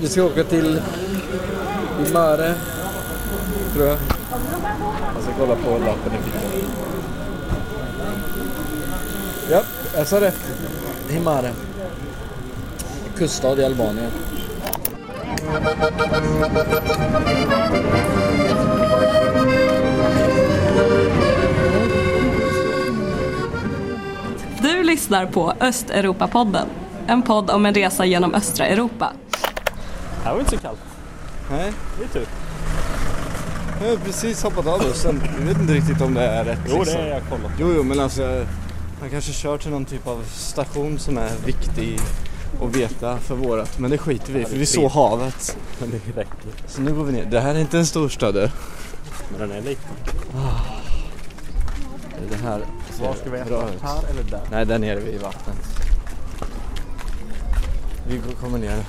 Vi ska åka till Imare, tror jag. Jag ska kolla på lappen i fickan. Ja, jag sa rätt. Himare. Kuststad i Albanien. Du lyssnar på Östeuropapodden. En podd om en resa genom östra Europa. Det var inte så kallt. Nej, Det är tur. jag har precis hoppat av bussen. Jag vet inte riktigt om det är rätt. Jo, det liksom. är jag kollat. Jo, jo, men alltså man kanske kör till någon typ av station som är viktig att veta för vårat. Men det skiter vi i, för vi såg havet. Men det räcker. Så nu går vi ner. Det här är inte en storstad. Det Men den är liten. Det här Var ska vi bra äta? ut. Här eller där? Nej, där nere vid vattnet. Vi kommer ner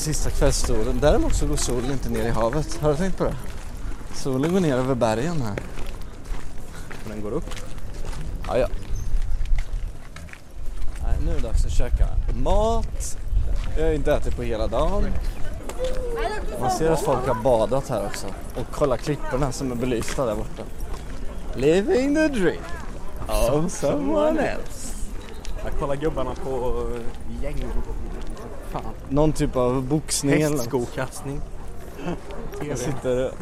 sista kvällsstolen. Däremot så går solen inte ner i havet. Har du tänkt på det? Solen går ner över bergen här. Men den går upp. Ja, ja. Nej, nu är det dags att käka mat. Jag har inte ätit på hela dagen. Man ser att folk har badat här också. Och kolla klipporna som är belysta där borta. Living the dream of someone else. Jag kollar gubbarna på gäng. Fan. Någon typ av boxning. Hästskokastning. Jag sitter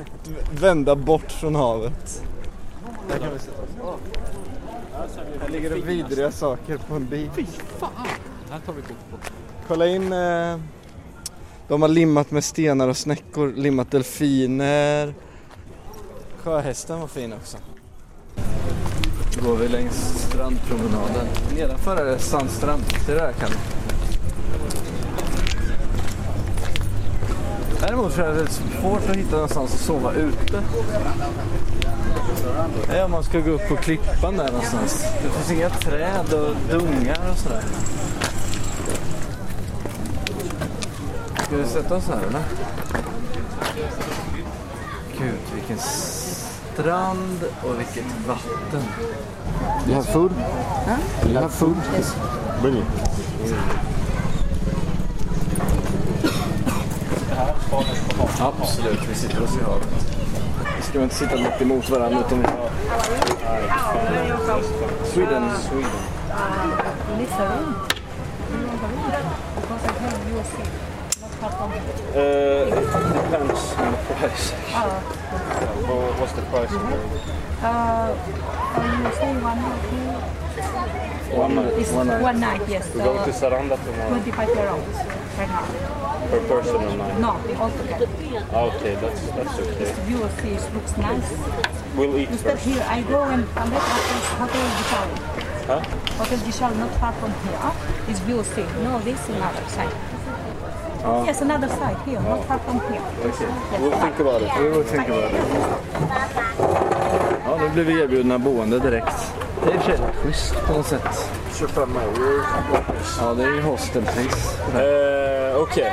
vända bort från havet. Där kan vi sitta oss. Här ligger det vidriga saker på en bil. Här tar vi kort på. Kolla in. Eh, de har limmat med stenar och snäckor. Limmat delfiner. Sjöhästen var fin också. Nu går vi längs strandpromenaden. Nedanför är det sandstrand. Det där kan Däremot så är det svårt att hitta någonstans att sova ute. Ja, om man ska gå upp på klippan där någonstans. Det finns inga träd och dungar och sådär. Ska vi sätta oss här eller? Gud, vilken strand och vilket vatten. You have food? Huh? You have food? Bring it. Absolut, vi sitter oss i havet. Vi ska inte sitta mitt emot varandra utan vi har... Sweden. Sweden. Uh, it depends on the price. Well, what's the price? Uh, you say one or two? One night. It's One night. one night, yes. We're going to Saranda tomorrow 25 euros right now. per person or night. No, altogether. Okay, that's that's okay. You will see, it looks nice. We'll eat Instead first. here, I go and come back after Hotel Gishal. Huh? Hotel Gishal, not far from here, ah, is VOC. No, this is another side. Oh. Yes, another side here, not far from here. Okay. Yes. We'll think about it. We will think about it. Blir vi erbjudna boende direkt. Det är i och för sig schysst på något sätt. 25 euro. Ja, det är ju hostelpris. Uh, okay,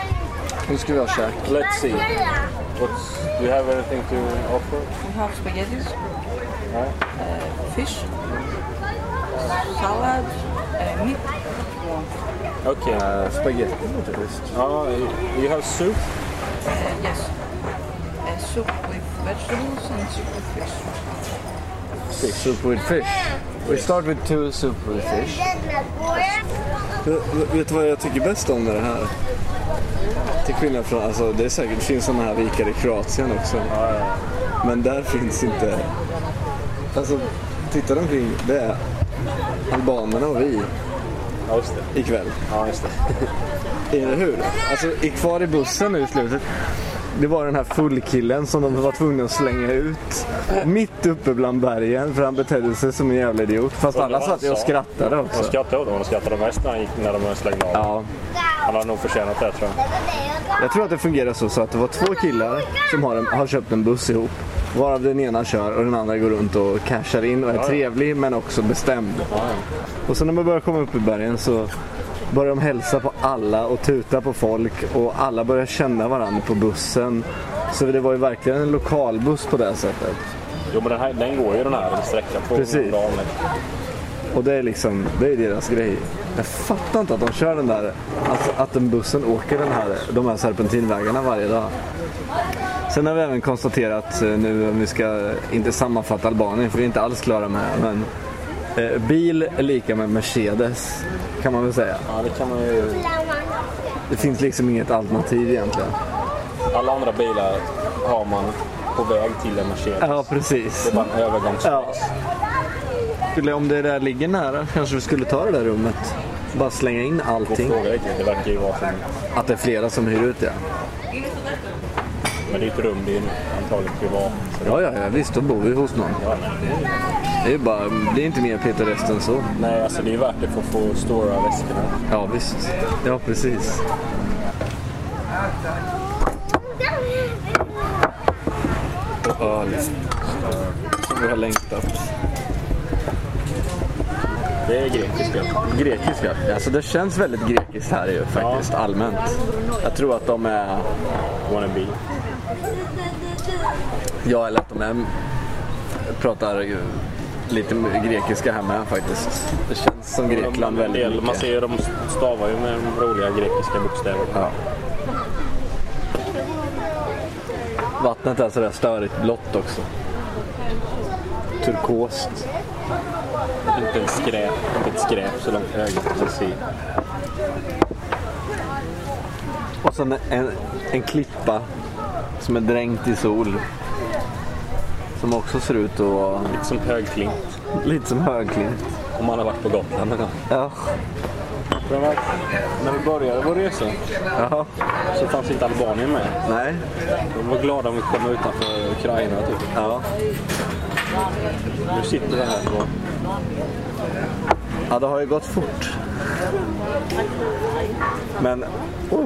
Nu ska vi ha käk. let's see. What's, do you have anything to offer? We have spaghettis, Huh? fish, salad, uh, meat. Okay. Uh, spaghetti låter schysst. Uh, you have soup? Uh, yes. Uh, soup with vegetables and soup with fish. Soup with fish. We start with two soup with fish. Vet du vad jag tycker bäst om med det här? Till skillnad från, alltså det är säkert, det finns sådana här vikar i Kroatien också. Men där finns inte, alltså titta omkring, det är albanerna och vi Ja, just det. ikväll. Ja, just det. Eller hur? Alltså i, kvar i bussen nu i slutet. Det var den här fullkillen som de var tvungna att slänga ut. Mitt uppe bland bergen för han betedde sig som en jävla idiot. Fast alla satt ju och skrattade De också. skrattade åt honom. De skrattade mest när han gick när de slängde av. Ja, Han har nog förtjänat det tror jag. jag tror att det fungerar så, så att det var två killar som har, en, har köpt en buss ihop. Varav den ena kör och den andra går runt och cashar in och är trevlig men också bestämd. Och sen när man börjar komma upp i bergen så börjar de hälsa på alla och tuta på folk och alla börjar känna varandra på bussen. Så det var ju verkligen en lokalbuss på det sättet. Jo men den, här, den går ju den här sträckan. 200 Precis. Och det är liksom, det är deras grej. Jag fattar inte att de kör den där, alltså att den bussen åker den här, de här serpentinvägarna varje dag. Sen har vi även konstaterat eh, nu, om vi ska inte sammanfatta Albanien, för vi är inte alls klara med det, men eh, bil är lika med Mercedes, kan man väl säga. Ja, det kan man ju... Det finns liksom inget alternativ egentligen. Alla andra bilar har man på väg till en Mercedes. Ja, precis. Det är bara en övergångsfas. Ja. Om det där ligger nära kanske vi skulle ta det där rummet. Bara slänga in allting. fråga det verkar ju vara som... Att det är flera som hyr ut det. Men det är ett rum, det är antagligen privat. Ja, ja, ja, visst, då bor vi hos någon. ja, Det är bara, det är inte mer pittoreskt än så. nej, alltså det är värt det för att få stora väskorna. Ja, visst. Ja, precis. Och öl. Som vi har längtat. Det är grekiska. Grekiska. Alltså det känns väldigt grekiskt här ju faktiskt, allmänt. Jag tror att de är, Wannabe. ja eller att de är, pratar ju lite grekiska här med faktiskt. Det känns som Grekland väldigt del, Man mycket. ser ju, de stavar ju med de roliga grekiska bokstäver. Ja. Vattnet är sådär störigt blått också. Turkost. Inte ett skräp, inte ett skräp så långt ögat kan se. Och sen en, en klippa som är dränkt i sol. Som också ser ut att vara Lite som högklint. lite som högklint. Om man har varit på Gotland någon gång. Ja. Men När vi började vår resa Jaha. så fanns inte Albanien med. Nej. De var glada om vi kom utanför Ukraina typ. Ja. Nu sitter vi här på... Ja, det har ju gått fort. Men... Oh.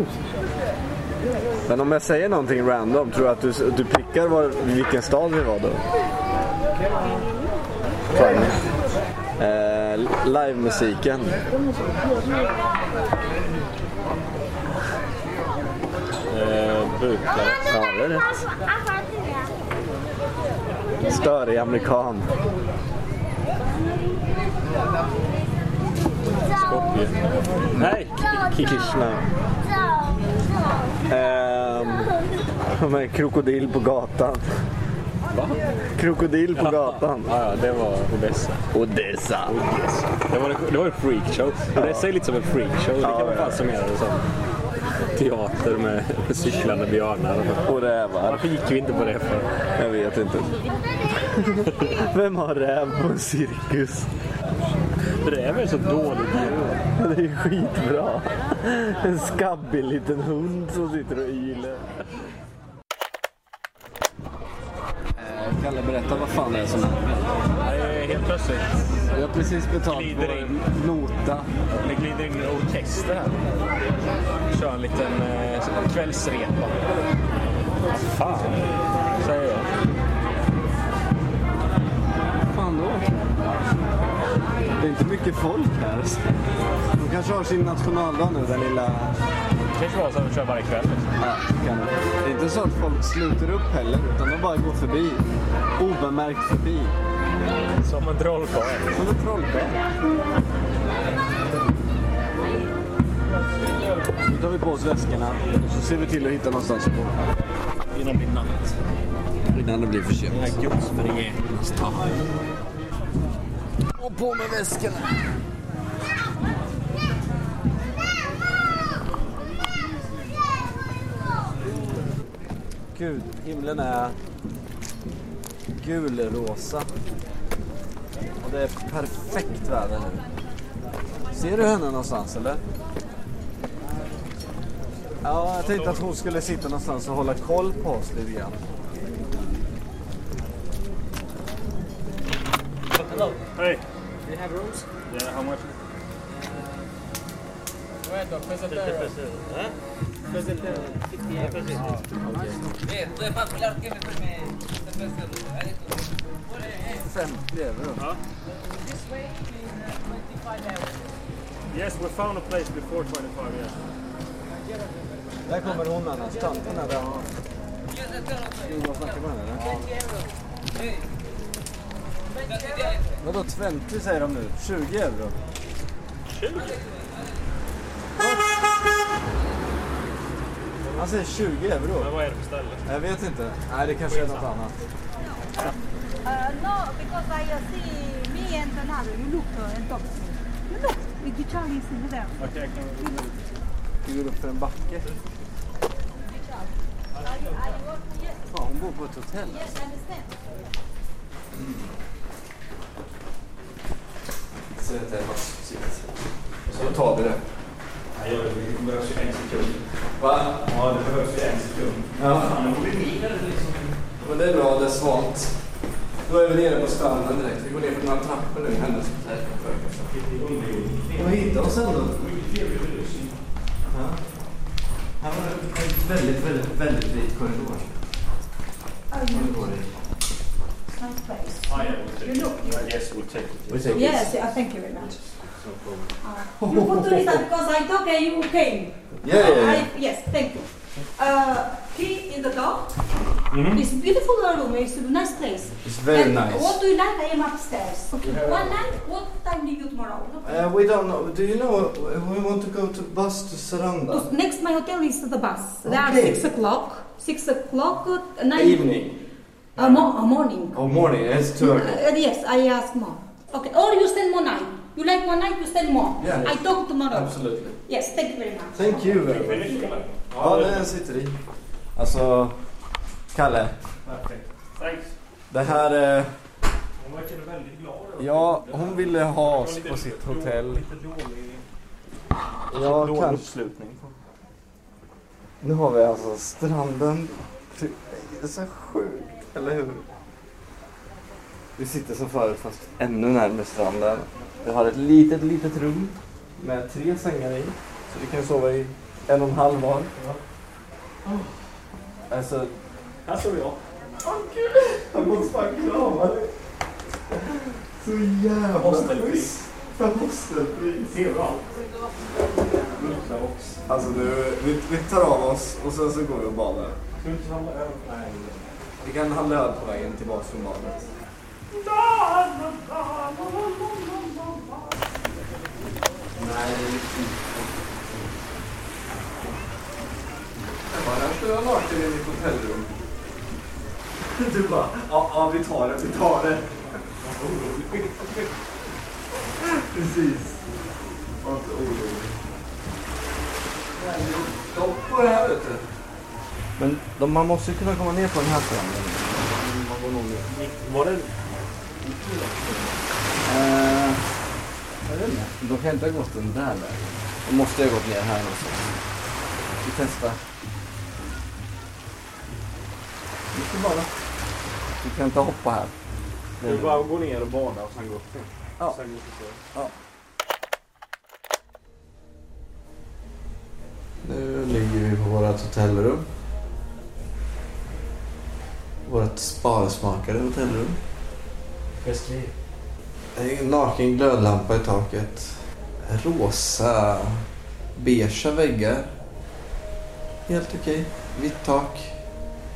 Men om jag säger någonting random, tror du att du, du prickar var, vilken stad vi var då? Fine. Eh, livemusiken. Eh. Ja, det är rätt. Störig amerikan. Skopje. Nej! Krishna. Ehm, med krokodil på gatan. Va? Krokodil på gatan. Ja, ja, det var Odessa. Odessa. Det var, det var en freakshow. Odessa är lite som en freakshow. Det kan man fan summera det som. Teater med cyklande björnar. Och rävar. Varför gick vi inte på det för? Jag vet inte. Vem har räv på en cirkus? Det är väl så dåligt djur. Det är skitbra. En skabbig liten hund som sitter och yler. Eh, Kalle, berätta vad fan det är som händer. Helt plötsligt. Vi har precis betalt Glider in. vår nota. Det glider in en orkester här. Kör en liten eh, kvällsrepa. Fan, Det är inte mycket folk här. De kanske har sin nationaldag nu, den lilla... Det kanske var så att de kör varje kväll. Liksom. Ja, kan det. det är inte så att folk sluter upp heller, utan de bara går förbi. Obemärkt förbi. Som en trollkarl. Som en trollkarl. Nu tar vi på oss väskorna och så ser vi till att hitta någonstans att bo. Innan det blir natt. Innan det blir för sent. Den här på med väskorna. Gud, himlen är gulrosa. Och det är perfekt väder nu. Ser du henne någonstans eller? Ja, jag tänkte att hon skulle sitta någonstans och hålla koll på oss lite grann. Hey. Do you have rooms? Yeah, how much? Yes, we found a place before 25 years. Där kommer hon annars, tanten där. där. Ska vi gå och snacka med henne eller? Vadå 20 säger de nu? 20 euro? 20? Han säger 20 euro. Men vad är det för ställe? Jag vet inte. Nej, det kanske är något annat. Uh, no, because I uh, see me and another. You look uh, and talk to me. You look the Charlie is there. Okej, jag kan... Vi går upp för en backe. Yes, Fan, hon bor på ett hotell. yes, I understand. Så det är massivt. Så tar vi det. Ja, det behövs ju en sekund. Va? Ja, det behövs ju en sekund. Ja. Fan, det borde det liksom. Men det är bra, det är svalt. Då är vi nere på stranden direkt. Vi går ner för några trappor nu. Hennes hotell. Och hitta oss ändå. Ja. Här var det en väldigt, väldigt, väldigt vit korridor. Korridor i. Nice place. Ah, yeah, we'll take You look. it. I we'll take it. We take Yes, uh, thank you very much. No problem. Uh, you put to this because I thought uh, you came. Yeah, yeah, yeah. I, yes, thank you. Uh, key in the door. Mhm. It's beautiful room. It's a nice place. It's very and nice. What do you like? I am upstairs. Okay. One night. What time do you tomorrow? Uh, we don't know. Do you know uh, we want to go to bus to Saranda? Next, my hotel is the bus. Okay. There are six o'clock. Six o'clock. Uh, nine. Evening. Uh, mo- uh, morning. Oh, morning. It's two o'clock. Uh, yes, I ask more. Okay. Or you spend more night. You like one night, you spend more. Yeah. I talk tomorrow. Absolutely. Yes, thank you very much. Thank you very much. Ja, den sitter i. Alltså, Kalle. Perfekt. Thanks. Det här är... Hon verkade väldigt glad. Ja, hon ville ha oss på sitt hotell. Lite dålig, Ja, dålig kanske. uppslutning. Nu har vi alltså stranden. Det är så sjukt, eller hur? Vi sitter som förut fast ännu närmare stranden. Vi har ett litet, litet rum med tre sängar i. Så vi kan sova i en och en halv var. Alltså, Här står jag. åh gud! Jag måste fan krama dig. Så jävla Hostelpris. schysst. För hostelpris. Ultraox. Alltså nu, vi, vi tar av oss och sen så går vi och badar. Ska vi inte handla öl? Nej. Vi kan handla öl på vägen tillbaka från badet. Nej, det är inte. Jag bara, här står jag naken i mitt hotellrum. Du bara, ja, ja vi tar det, vi tar det. Precis. Var inte orolig. Det är stopp på det här vet du. Men de, man måste ju kunna komma ner på den här stranden. Man går nog ner. Var det... Eh, jag vet inte. De kan inte ha gått den där vägen. De måste ha gått ner här någonstans. Vi testar. Vi ska bara. Vi kan inte hoppa här. Vi bara gå ner och bada och sen gå upp. Ja. Sen till så. Nu ligger vi på vårt hotellrum. Vårt sparsmakade hotellrum. Beskriv. En naken glödlampa i taket. Rosa, beigea väggar. Helt okej. Vitt tak.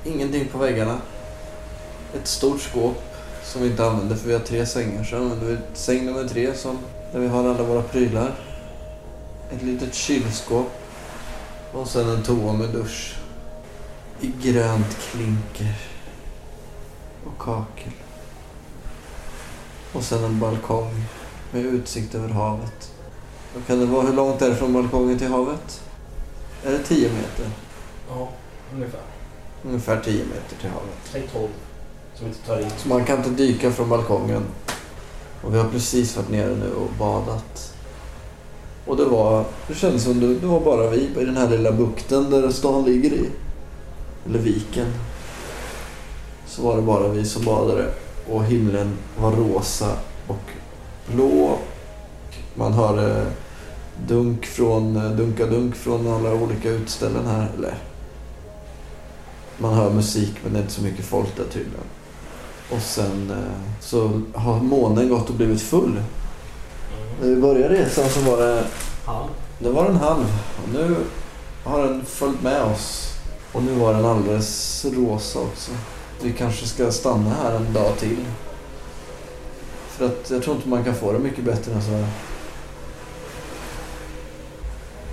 Ingenting på väggarna. Ett stort skåp som vi inte använder för vi har tre sängar. Så använder vi säng nummer tre som, där vi har alla våra prylar. Ett litet kylskåp. Och sen en toa med dusch. I grönt klinker. Och kakel. Och sen en balkong med utsikt över havet. Vad kan det vara? Hur långt är det från balkongen till havet? Är det 10 meter? Ja, ungefär. Ungefär 10 meter till havet. Säg 12. Som inte tar in. Så man kan inte dyka från balkongen. Och vi har precis varit nere nu och badat. Och det var, det kändes som det, det var bara vi i den här lilla bukten där stan ligger i. Eller viken. Så var det bara vi som badade. Och himlen var rosa och blå. Man hörde dunk från, dunka-dunk från alla olika utställen här. Eller, man hör musik men det är inte så mycket folk där tydligen. Och sen eh, så har månen gått och blivit full. När vi började resan så var det, det var en halv. Och nu har den följt med oss. Och nu var den alldeles rosa också. Vi kanske ska stanna här en dag till. För att jag tror inte man kan få det mycket bättre än så här.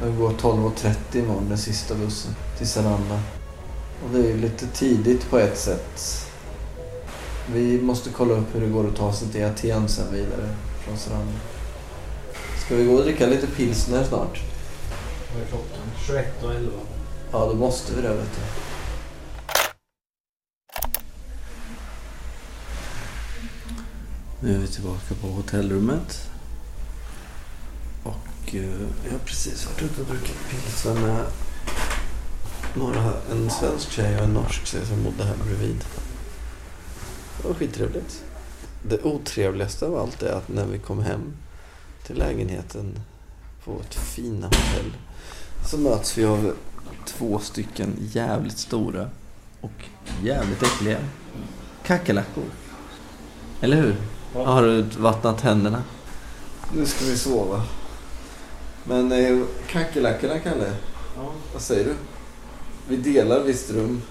Jag går 12.30 imorgon, den sista bussen till Saranda. Och det är ju lite tidigt på ett sätt. Vi måste kolla upp hur det går att ta sig till Aten sen vidare från Saranda. Ska vi gå och dricka lite pilsner snart? Vad är klockan? 21 och 11. Ja, då måste vi det vet du. Nu är vi tillbaka på hotellrummet. Och eh, jag har precis varit ute och druckit pilsner med några, en svensk tjej och en norsk tjej som bodde här bredvid. Det var skittrevligt. Det otrevligaste av allt är att när vi kom hem till lägenheten på ett fina hotell så möts vi av två stycken jävligt stora och jävligt äckliga kackerlackor. Eller hur? Har du vattnat tänderna? Nu ska vi sova. Men eh, kackerlackorna, Kalle? Ja, Vad säger du? Vi delar visst rum.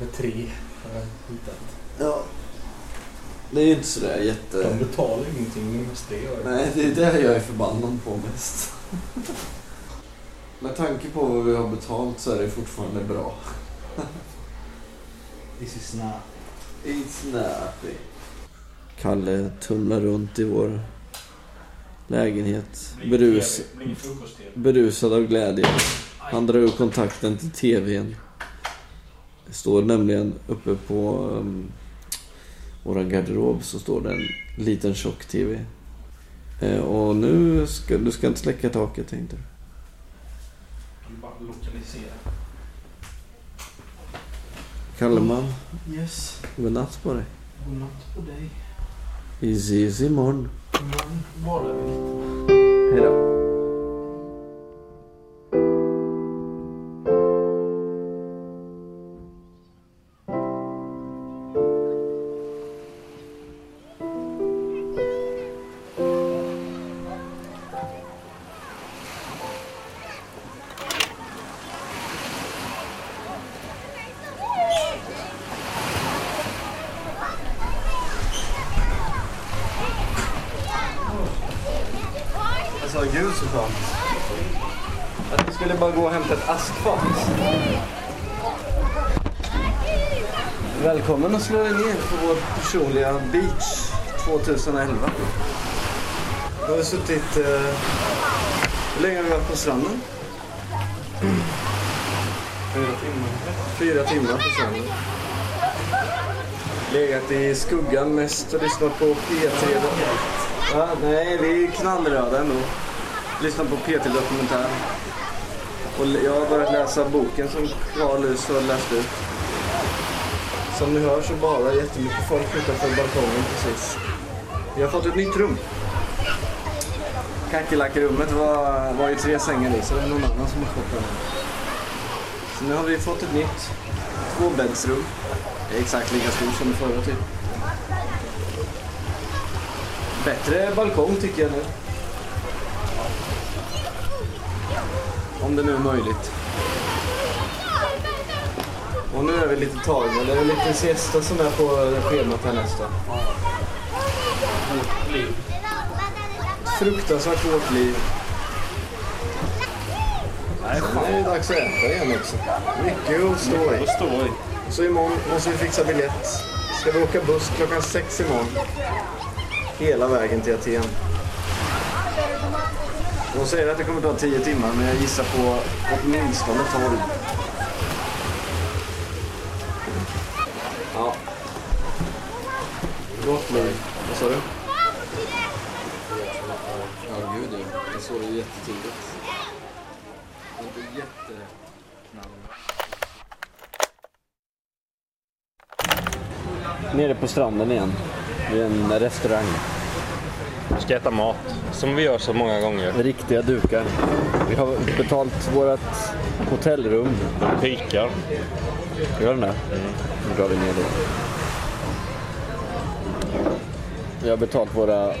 med tre har jag hittat. Ja. Det är ju inte sådär jätte... De betalar ingenting, men mest det gör Nej, det är det jag är förbannad på mest. Med tanke på vad vi har betalt så är det fortfarande bra. This is not. It's nappy. Kalle tumlar runt i vår lägenhet. Berus, berusad av glädje. Han drar ur kontakten till tvn. Det står nämligen uppe på um, våra garderob så står det en liten tjock-tv. Eh, och nu ska du ska inte släcka taket tänkte du. Vill bara lokalisera. Kalleman, Yes. godnatt på dig. Godnatt på dig. Vi ses imorgon. Asfalt. askfat. Välkommen att slå dig ner på vår personliga beach 2011. Nu har vi suttit... Eh, hur länge har vi varit på stranden? Fyra timmar. Fyra timmar på stranden. Legat i skuggan mest och lyssnat på P3. Ja, nej, vi är knallröda ändå. Lyssnat på P3 Dokumentär. Och jag har börjat läsa boken som Carl har läst ut. Som ni hör så bara jättemycket folk utanför balkongen precis. Vi har fått ett nytt rum. Kackerlackrummet var, var ju tre sängar i så det är någon annan som har fått det. Så nu har vi fått ett nytt tvåbäddsrum. Det är exakt lika stort som det förra typ. Bättre balkong tycker jag nu. Om det nu är möjligt. Och nu är vi lite tagna. Det är en liten siesta som är på schemat här nästa. Vårt liv. Fruktansvärt hårt liv. Nej, Sen är det dags att äta igen också. Mycket att stå i. Så imorgon måste vi fixa biljett. Ska vi åka buss klockan sex imorgon. Hela vägen till Aten. De säger att det kommer ta tio timmar men jag gissar på åtminstone tolv. Ja. Gott liv. Vad sa du? Ja, gud ja. Jag såg det jättetidigt. Det är jätte... Nere på stranden igen. Vid en restaurang. Vi ska äta mat, som vi gör så många gånger. Riktiga dukar. Vi har betalt vårt hotellrum. Pikar. Gör den där? Nu drar vi ner det. Vi har betalt våra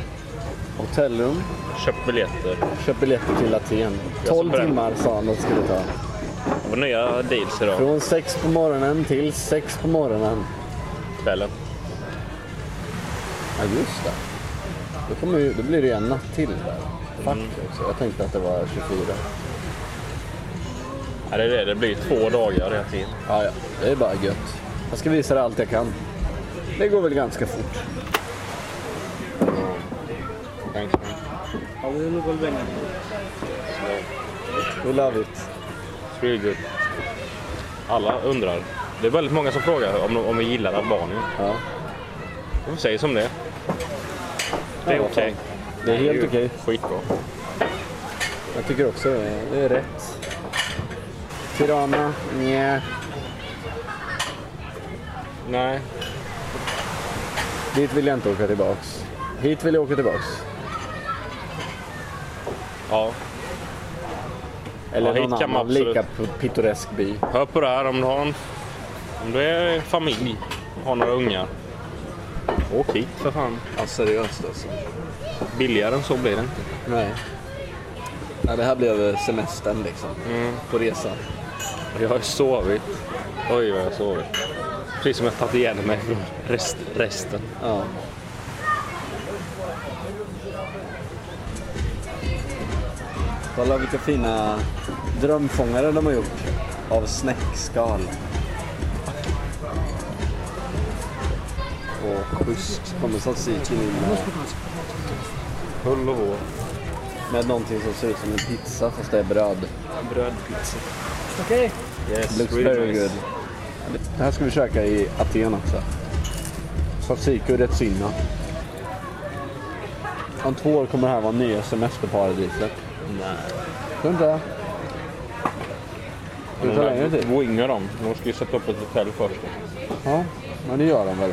hotellrum. Köpt biljetter. Köpt biljetter till Aten. 12 bra. timmar sa han att det skulle ta. Det var nya deals idag. Från 6 på morgonen till 6 på morgonen. Kvällen. Ja, just det. Då, kommer ju, då blir det ju en natt till där. Faktiskt. Jag tänkte att det var 24. Ja, det är det. Det blir två dagar hela tiden. Ja, ja. Det är bara gött. Jag ska visa dig allt jag kan. Det går väl ganska fort. Thanks. We love it. It's really good. Alla undrar. Det är väldigt många som frågar om, om vi gillar Albanien. Ja. Får säga som det är. Det är okej. Det är helt okej. Skitbra. Jag tycker också det är, det är rätt. Tirana? Nja. Nej. Dit vill jag inte åka tillbaks. Hit vill jag åka tillbaks. Ja. Eller Ja, hit någon kan annan absolut. lika pittoresk by. Hör på det här om du har en, om du är en familj och har några ungar. Åk hit för fan. Ja, seriöst alltså. Billigare än så blir det inte. Nej. Nej, det här blev semestern liksom. På resan. Jag har sovit. Oj vad jag har sovit. Precis som jag tagit igen mig från rest, resten. Ja. Kolla vilka fina drömfångare de har gjort. Av snäckskal. Schysst kommer tzatziki in med, Hull och hår. med någonting som ser ut som en pizza fast det är bröd. Brödpizza. Okay. Yes, Looks really very nice. good. Det här ska vi käka i Aten också. Tzatziki och retsina. Om två år kommer det här vara nya semesterparadiset. Nej. Tror du inte det? Det tar längre tid. Wingar dem. De ska ju sätta upp ett hotell först. Ja, men det gör de väl.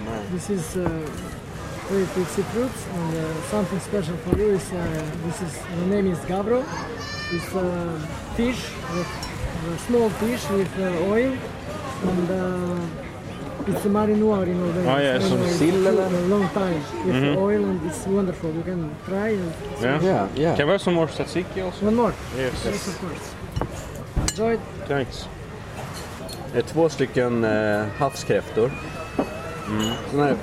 Oh man. This is uh, very tasty fruits, and uh, something special for you is uh, this is the name is gavro. It's uh, fish, with, uh, small fish with uh, oil, and uh, it's a marinoir in Albania. Ah, yeah, some marinated sill for eller? A long time with oil, and it's wonderful. You can try. And Yeah. Yeah, yeah. Can we have some more tzatziki also? One more. Yes. Yes, of course. Enjoy. it. Thanks. Det är två stycken eh, havskräftor. Här,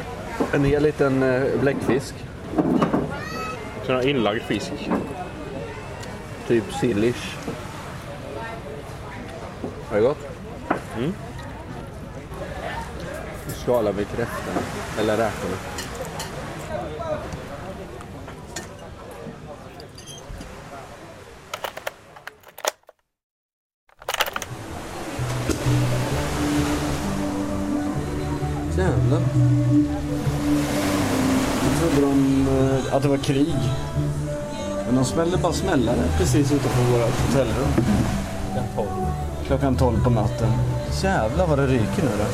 en hel liten eh, bläckfisk. Sån här inlagd fisk. Typ sillish. Var det gott? Mm. Nu skalar vi kräftorna. Eller räkorna. Det var krig. Men de smällde bara smällare precis utanför våra hotellrum. Klockan 12 på natten. Jävlar vad det ryker nu då.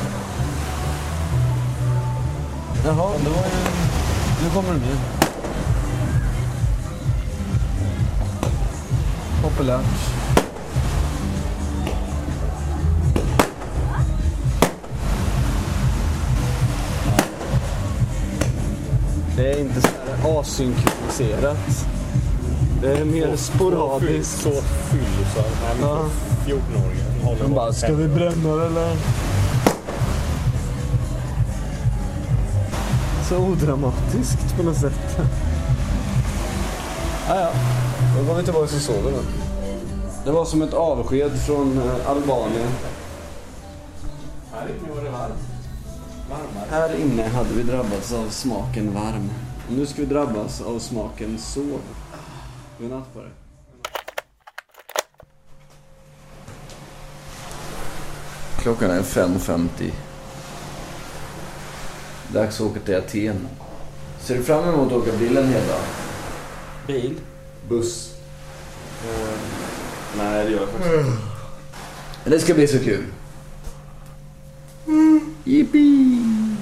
Jaha, det var ju... Nu kommer den igen. Populärt. Det är inte så asynkroniserat. Det är mer sporadiskt. Så fyllisar. Men Ja. 14-åringar. håller De bara, ska hem." vi bränna det eller? Så odramatiskt på något sätt. Ah, ja, då går vi tillbaka och sover då. Det var som ett avsked från eh, Albanien. Här inne var det varmt. Varmare. Här inne hade vi drabbats av smaken varm. Och nu ska vi drabbas av smaken sov. Godnatt på dig. Klockan är 5.50. Dags att åka till Aten. Ser du fram emot att åka bilen hela? Bil? Buss. Nej, det gör jag faktiskt inte. Det ska bli så kul. Yippee!